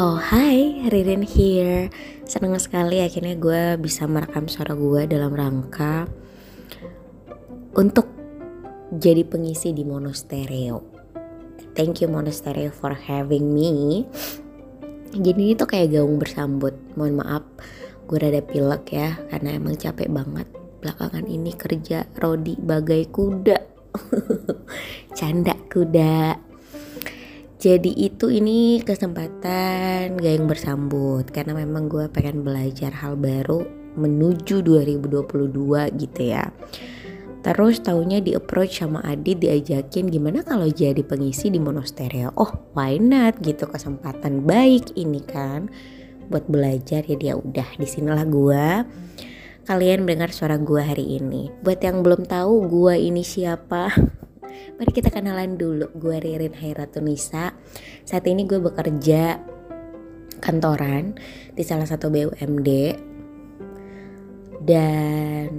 Oh hai, Ririn here. Seneng sekali akhirnya gue bisa merekam suara gue dalam rangka Untuk jadi pengisi di Monostereo Thank you Monostereo for having me. Jadi ini tuh kayak gaung bersambut. Mohon maaf gue rada pilek ya Karena emang capek banget Belakangan ini kerja rodi bagai kuda. Canda kuda jadi itu ini kesempatan gak yang bersambut. Karena memang gue pengen belajar hal baru menuju 2022 gitu ya. Terus tahunya di approach sama Adit diajakin gimana kalau jadi pengisi di monostereo Oh why not gitu kesempatan baik ini kan Buat belajar. Ya dia udah di sinilah gue Kalian mendengar suara gue hari ini. Buat yang belum tahu gue ini siapa Mari kita kenalan dulu. Gue Ririn Hairatunisa. Saat ini gue bekerja kantoran di salah satu BUMD dan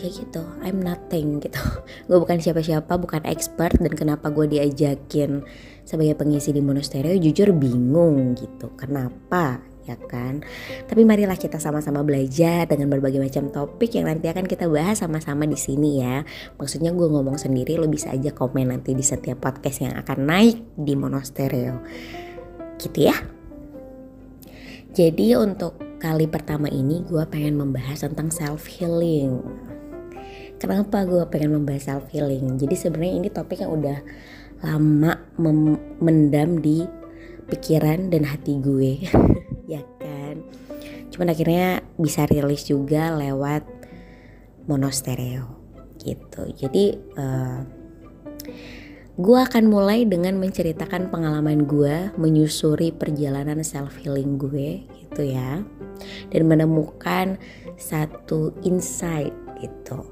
ya gitu I'm nothing gitu gue bukan siapa-siapa bukan expert dan kenapa gue diajakin sebagai pengisi di monasterio jujur bingung gitu kenapa ya kan? Tapi marilah kita sama-sama belajar dengan berbagai macam topik yang nanti akan kita bahas sama-sama di sini ya. Maksudnya gue ngomong sendiri, lo bisa aja komen nanti di setiap podcast yang akan naik di Monostereo. Gitu ya. Jadi untuk kali pertama ini gue pengen membahas tentang self healing. Kenapa gue pengen membahas self healing? Jadi sebenarnya ini topik yang udah lama mendam di pikiran dan hati gue ya kan? Cuman akhirnya bisa rilis juga lewat monostereo gitu. Jadi uh, gue akan mulai dengan menceritakan pengalaman gue menyusuri perjalanan self healing gue gitu ya. Dan menemukan satu insight gitu.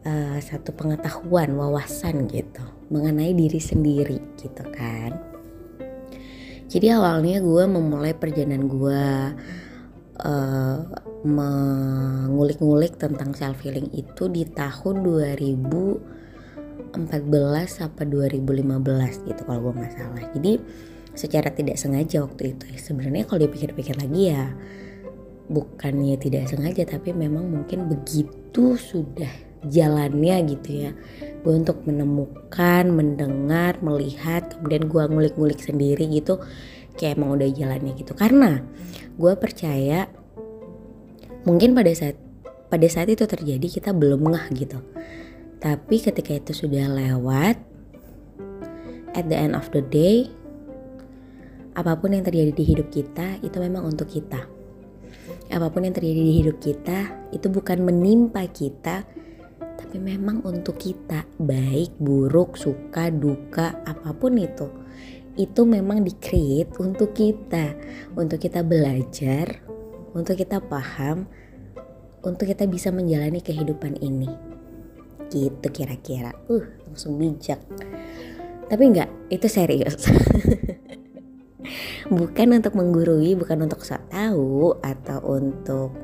Uh, satu pengetahuan wawasan gitu. Mengenai diri sendiri gitu kan jadi awalnya gue memulai perjalanan gue uh, mengulik-ngulik tentang self healing itu di tahun 2014 sampai 2015 gitu kalau gue nggak salah. Jadi secara tidak sengaja waktu itu ya sebenarnya kalau dipikir-pikir lagi ya bukannya tidak sengaja tapi memang mungkin begitu sudah jalannya gitu ya. Gue untuk menemukan mendengar melihat kemudian gue ngulik-ngulik sendiri gitu kayak emang udah jalannya gitu. Karena gue percaya mungkin pada saat pada saat itu terjadi kita belum ngeh gitu. Tapi ketika itu sudah lewat at the end of the day apa pun yang terjadi di hidup kita itu memang untuk kita. Apa pun yang terjadi di hidup kita itu bukan menimpa kita tapi memang untuk kita baik buruk suka duka apa pun itu itu memang di create untuk kita. Untuk kita belajar untuk kita paham untuk kita bisa menjalani kehidupan ini. Gitu kira-kira. Uh langsung bijak. Tapi enggak itu serius. Bukan untuk menggurui bukan untuk sok tahu atau untuk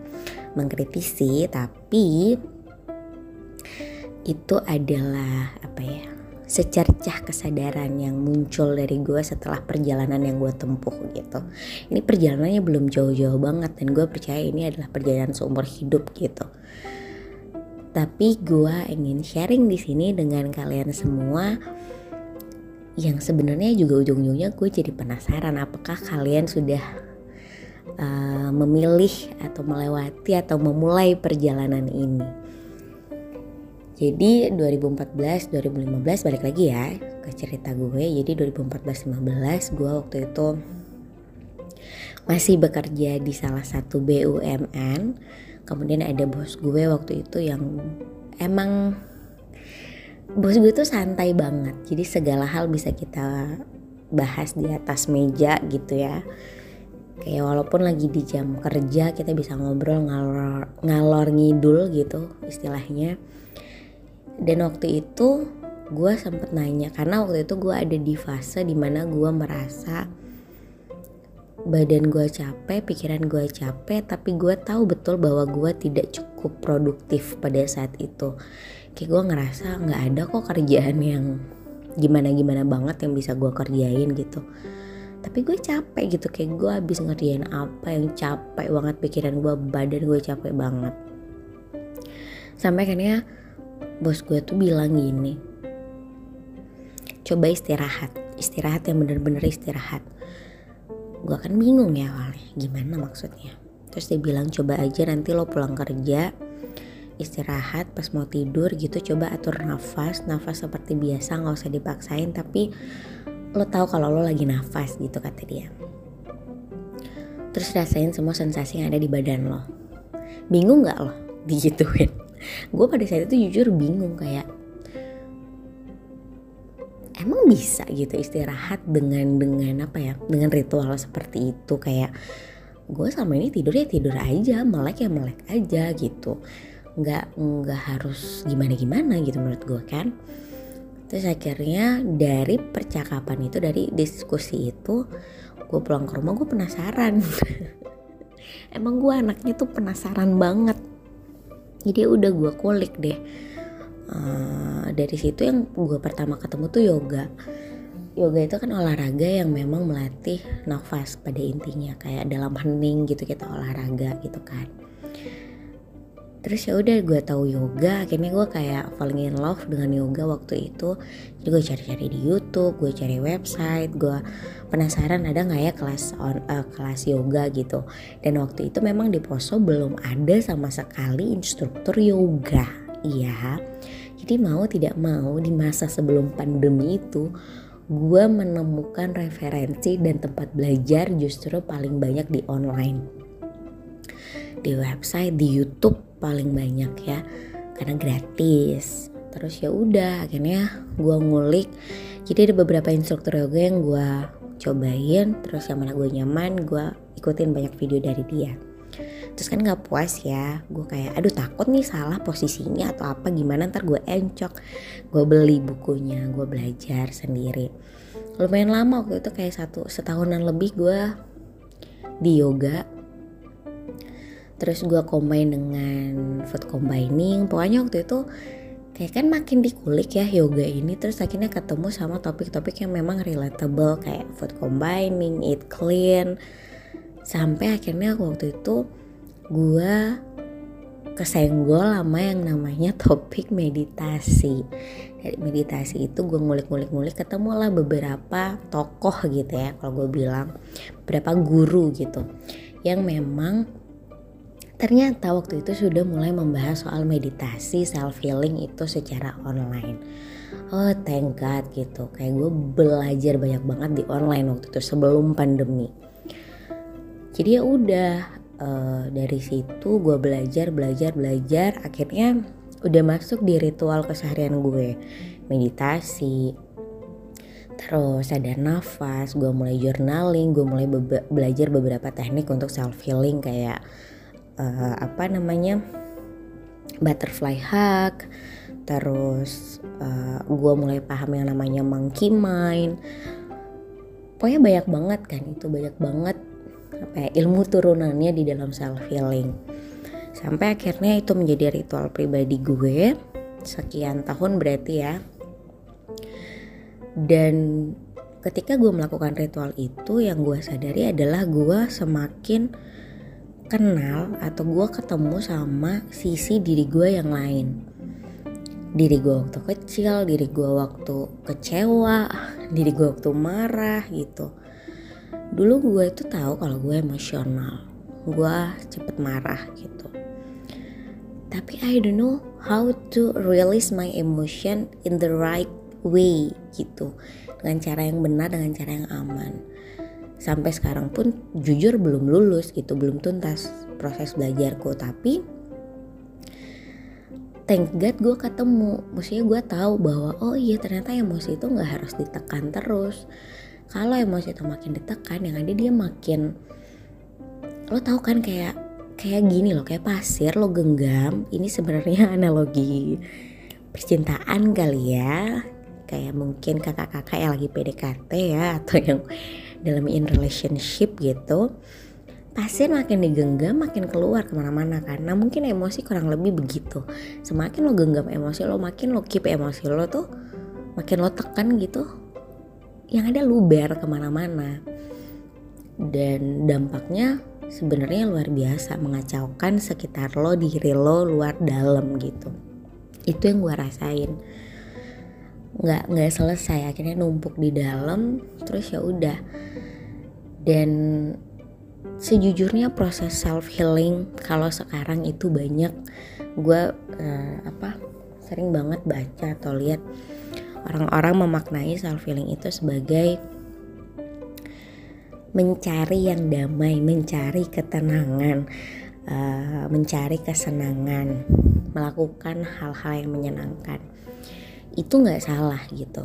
mengkritisi tapi itu adalah apa ya secercah kesadaran yang muncul dari gue setelah perjalanan yang gue tempuh gitu. Ini perjalanannya belum jauh-jauh banget dan gue percaya ini adalah perjalanan seumur hidup gitu. Tapi gue ingin sharing di sini dengan kalian semua yang sebenarnya juga ujung-ujungnya gue jadi penasaran apakah kalian sudah uh, memilih atau melewati atau memulai perjalanan ini jadi 2014 2015 balik lagi ya ke cerita gue. Jadi 2014 15 gue waktu itu masih bekerja di salah satu BUMN. Kemudian ada bos gue waktu itu yang emang bos gue tuh santai banget. Jadi segala hal bisa kita bahas di atas meja gitu ya kayak walaupun lagi di jam kerja kita bisa ngobrol ngalor ngalor ngidul gitu istilahnya dan waktu itu gue sempet nanya karena waktu itu gue ada di fase di mana gue merasa badan gue capek, pikiran gue capek, tapi gue tahu betul bahwa gue tidak cukup produktif pada saat itu. Kayak gue ngerasa nggak ada kok kerjaan yang gimana-gimana banget yang bisa gue kerjain gitu. tapi gue capek gitu kayak gue habis ngerjain apa yang capek banget pikiran gue badan gue capek banget sampai akhirnya bos gue tuh bilang gini coba istirahat istirahat yang bener-bener istirahat. Gue kan bingung ya awalnya gimana maksudnya? Terus dia bilang coba aja nanti lo pulang kerja istirahat pas mau tidur gitu coba atur nafas nafas seperti biasa nggak usah dipaksain tapi lo tahu kalau lo lagi nafas gitu kata dia. Terus rasain semua sensasi yang ada di badan lo. Bingung nggak lo? Digituin gue pada saat itu jujur bingung kayak emang bisa gitu istirahat dengan dengan apa ya dengan ritual seperti itu? Kayak gue selama ini tidur ya tidur aja melek ya melek aja gitu. Nggak nggak harus gimana gimana gitu menurut gue kan. Terus akhirnya dari percakapan itu dari diskusi itu gue pulang ke rumah gue penasaran. Emang gue anaknya tuh penasaran banget jadi udah gue kulik deh. Uh, dari situ yang gue pertama ketemu tuh yoga. Yoga itu kan olahraga yang memang melatih nafas pada intinya kayak dalam hening gitu kita olahraga gitu kan terus ya udah gue tahu yoga. Akhirnya gue kayak falling in love dengan yoga waktu itu. Jadi gue cari-cari di YouTube gue cari website gue penasaran ada nggak ya kelas on uh, kelas yoga gitu. Dan waktu itu memang di Poso belum ada sama sekali instruktur yoga. Iya. Jadi mau tidak mau di masa sebelum pandemi itu gue menemukan referensi dan tempat belajar justru paling banyak di online. Di website di YouTube paling banyak ya karena gratis. Terus ya udah akhirnya gue ngulik. Jadi ada beberapa instruktur yoga yang gue cobain terus yang mana gue nyaman gue ikutin banyak video dari dia. Terus kan nggak puas ya gue kayak aduh takut nih salah posisinya atau apa gimana ntar gue encok. Gue beli bukunya gue belajar sendiri. Lumayan lama waktu itu kayak satu setahunan lebih gue di yoga terus gue combine dengan food combining. Pokoknya waktu itu kayak kan makin dikulik ya yoga ini. Terus akhirnya ketemu sama topik-topik yang memang relatable. Kayak food combining, eat clean. Sampai akhirnya waktu itu gue kesenggol sama yang namanya topik meditasi. Dari meditasi itu gue ngulik-ngulik-ngulik ketemu lah beberapa tokoh gitu ya kalau gue bilang. Beberapa guru gitu. Yang memang Ternyata waktu itu sudah mulai membahas soal meditasi self healing itu secara online. Oh thank God gitu, kayak gue belajar banyak banget di online waktu itu sebelum pandemi. Jadi ya udah uh, dari situ gue belajar belajar belajar akhirnya udah masuk di ritual keseharian gue meditasi terus sadar nafas gue mulai journaling gue mulai be belajar beberapa teknik untuk self healing kayak uh, apa namanya butterfly hug terus uh, eh, gue mulai paham yang namanya monkey mind. Pokoknya banyak banget kan itu banyak banget apa ya, ilmu turunannya di dalam self healing sampai akhirnya itu menjadi ritual pribadi gue sekian tahun berarti ya. Dan ketika gue melakukan ritual itu yang gue sadari adalah gue semakin kenal atau gue ketemu sama sisi diri gue yang lain. Diri gue waktu kecil diri gue waktu kecewa diri gue waktu marah gitu. Dulu gue itu tahu kalau gue emosional. Gue cepet marah gitu. Tapi I don't know how to release my emotion in the right way gitu. Dengan cara yang benar dengan cara yang aman sampai sekarang pun jujur belum lulus gitu belum tuntas proses belajarku. Tapi thank God gue ketemu. Maksudnya gue tahu bahwa oh iya ternyata emosi itu nggak harus ditekan terus. Kalau emosi itu makin ditekan yang ada dia makin lo tau kan kayak kayak gini loh kayak pasir lo genggam. Ini sebenarnya analogi percintaan kali ya. Kayak mungkin kakak-kakak yang lagi PDKT ya atau yang dalam in relationship gitu pasir makin digenggam makin keluar ke mana-mana karena mungkin emosi kurang lebih begitu. Semakin lo genggam emosi lo makin lo keep emosi lo tuh makin lo tekan gitu yang ada luber ke mana-mana. Dan dampaknya sebenarnya luar biasa mengacaukan sekitar lo diri lo luar dalam gitu. Itu yang gue rasain nggak nggak selesai. Akhirnya numpuk di dalam terus ya udah. Dan sejujurnya proses self healing kalau sekarang itu banyak. Gue uh, apa sering banget baca atau lihat orang-orang memaknai self healing itu sebagai mencari yang damai, mencari ketenangan, uh, mencari kesenangan, melakukan hal-hal yang menyenangkan. Itu nggak salah gitu.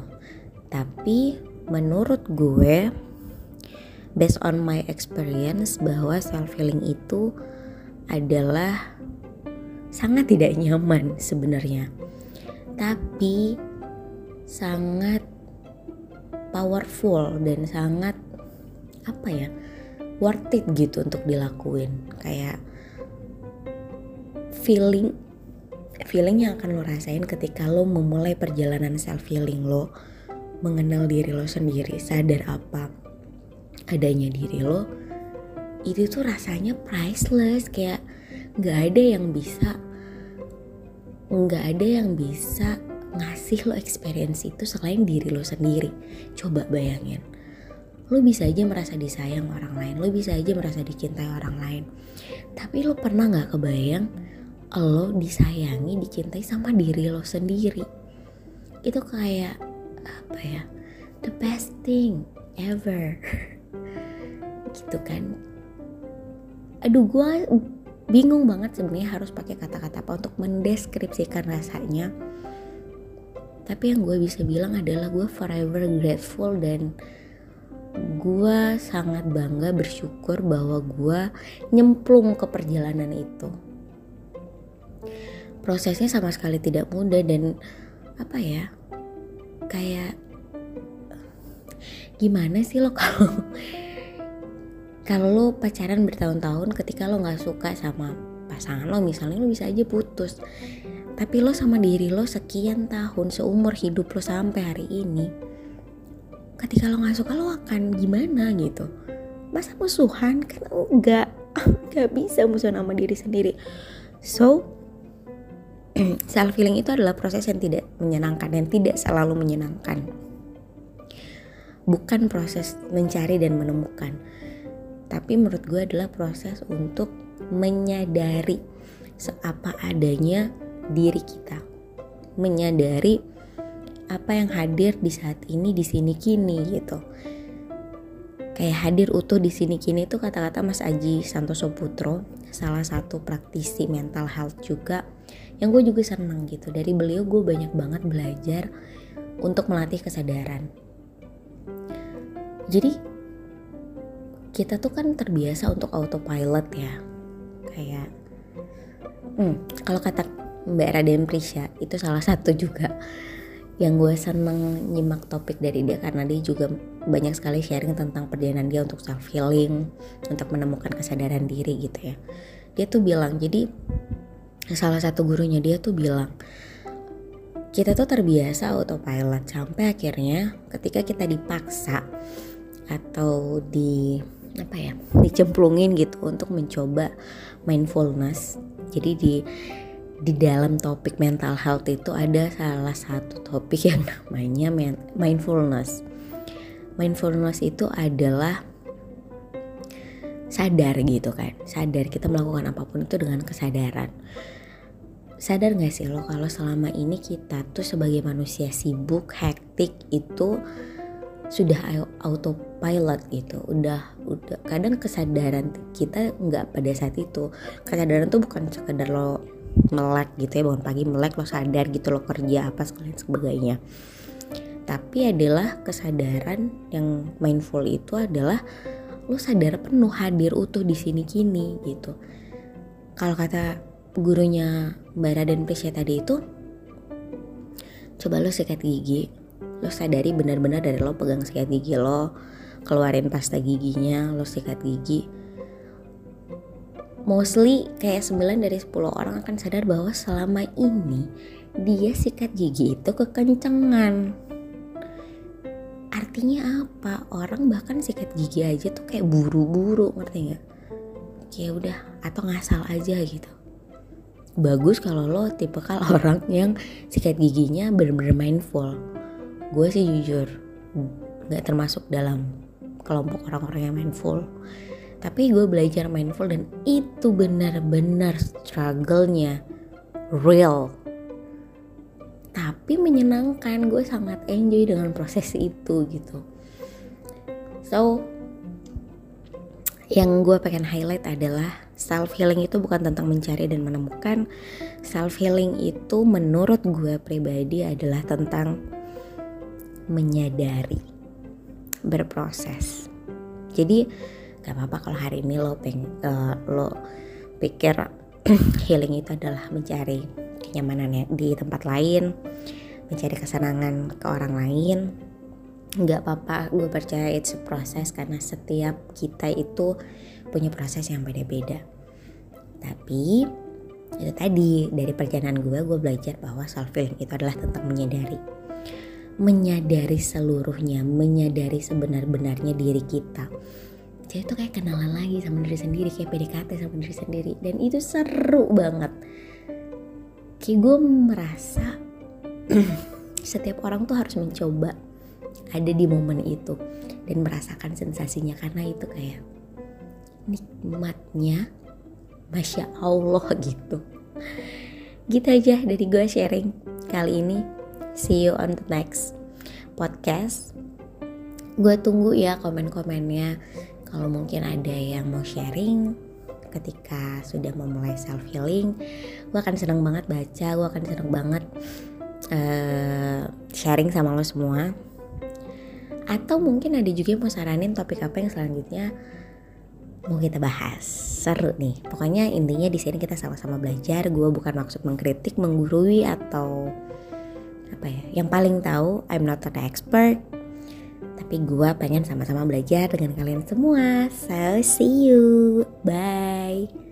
Tapi menurut gue, based on my experience bahwa self healing itu adalah sangat tidak nyaman sebenarnya. Tapi sangat powerful dan sangat apa ya worth it gitu untuk dilakuin kayak feeling feeling yang akan lo rasain ketika lo memulai perjalanan self healing lo mengenal diri lo sendiri sadar apa adanya diri lo itu tuh rasanya priceless. Kayak nggak ada yang bisa nggak ada yang bisa ngasih lo experience itu selain diri lo sendiri. Coba bayangin lo bisa aja merasa disayang orang lain lo bisa aja merasa dicintai orang lain tapi lo pernah nggak kebayang lo disayangi dicintai sama diri lo sendiri. Itu kayak apa ya the best thing ever. Gitu kan. Aduh gue bingung banget sebenarnya harus pakai kata-kata apa untuk mendeskripsikan rasanya. Tapi yang gue bisa bilang adalah gue forever grateful dan gue sangat bangga bersyukur bahwa gue nyemplung ke perjalanan itu prosesnya sama sekali tidak mudah dan apa ya kayak gimana sih lo kalau kalau lo pacaran bertahun-tahun ketika lo nggak suka sama pasangan lo misalnya lo bisa aja putus tapi lo sama diri lo sekian tahun seumur hidup lo sampai hari ini ketika lo nggak suka lo akan gimana gitu? Masa musuhan kan enggak nggak bisa musuhan sama diri sendiri. So self healing itu adalah proses yang tidak menyenangkan yang tidak selalu menyenangkan. Bukan proses mencari dan menemukan tapi menurut gue adalah proses untuk menyadari seapa adanya diri kita. Menyadari apa yang hadir di saat ini di sini kini gitu. Kayak hadir utuh di sini kini itu kata-kata Mas Aji Santoso Putro salah satu praktisi mental health juga yang gue juga seneng gitu dari beliau gue banyak banget belajar untuk melatih kesadaran. Jadi kita tuh kan terbiasa untuk autopilot ya. Kayak hmm, kalau kata Mbak Raden Prisya itu salah satu juga yang gue seneng nyimak topik dari dia karena dia juga banyak sekali sharing tentang perjalanan dia untuk self healing untuk menemukan kesadaran diri gitu ya. Dia tuh bilang jadi salah satu gurunya dia tuh bilang kita tuh terbiasa autopilot sampai akhirnya ketika kita dipaksa atau di apa ya dicemplungin gitu untuk mencoba mindfulness jadi di di dalam topik mental health itu ada salah satu topik yang namanya mindfulness. Mindfulness itu adalah sadar gitu kan, sadar kita melakukan apa pun itu dengan kesadaran. Sadar gak sih lo kalau selama ini kita tuh sebagai manusia sibuk, hektik itu sudah autopilot gitu. Udah udah kadang kesadaran kita nggak pada saat itu. Kesadaran tuh bukan sekedar lo melek gitu ya bangun pagi melek lo sadar gitu lo kerja apa sekalian sebagainya. Tapi adalah kesadaran yang mindful itu adalah lo sadar penuh hadir utuh di sini kini gitu kalau kata gurunya Mbak Raden Prisya tadi itu coba lo sikat gigi lo sadari benar-benar dari lo pegang sikat gigi lo keluarin pasta giginya lo sikat gigi mostly kayak 9 dari 10 orang akan sadar bahwa selama ini dia sikat gigi itu kekencengan. Artinya apa? Orang bahkan sikat gigi aja tuh kayak buru-buru ngerti nggak? Kayak udah atau ngasal aja gitu. Bagus kalau lo tipe kal orang yang sikat giginya bener-bener mindful. Gue sih jujur nggak termasuk dalam kelompok orang-orang yang mindful. Tapi gue belajar mindful dan itu benar-benar struggle-nya real tapi menyenangkan gue sangat enjoy dengan proses itu gitu. So yang gue pengen highlight adalah self healing itu bukan tentang mencari dan menemukan. Self healing itu menurut gue pribadi adalah tentang menyadari berproses. Jadi gak apa-apa kalau hari ini lo peng uh, lo pikir healing itu adalah mencari kenyamanan di tempat lain mencari kesenangan ke orang lain. Nggak apa-apa gue percaya itu proses karena setiap kita itu punya proses yang beda-beda. Tapi itu tadi dari perjalanan gue gue belajar bahwa self healing itu adalah tentang menyadari. Menyadari seluruhnya menyadari sebenar-benarnya diri kita. Jadi itu kayak kenalan lagi sama diri sendiri kayak PDKT sama diri sendiri. Dan itu seru banget. Kayak gue merasa setiap orang tuh harus mencoba ada di momen itu dan merasakan sensasinya karena itu kayak nikmatnya masya Allah gitu. Gitu aja dari gue sharing kali ini. See you on the next podcast. Gue tunggu ya komen-komennya. Kalau mungkin ada yang mau sharing ketika sudah memulai self healing gue akan seneng banget baca gue akan seneng banget uh, sharing sama lo semua. Atau mungkin ada juga yang mau saranin topik apa yang selanjutnya mau kita bahas. Seru nih. Pokoknya intinya di sini kita sama-sama belajar. Gue bukan maksud mengkritik menggurui atau apa ya. Yang paling tahu I'm not an expert. Tapi gue pengen sama-sama belajar dengan kalian semua. So see you. Bye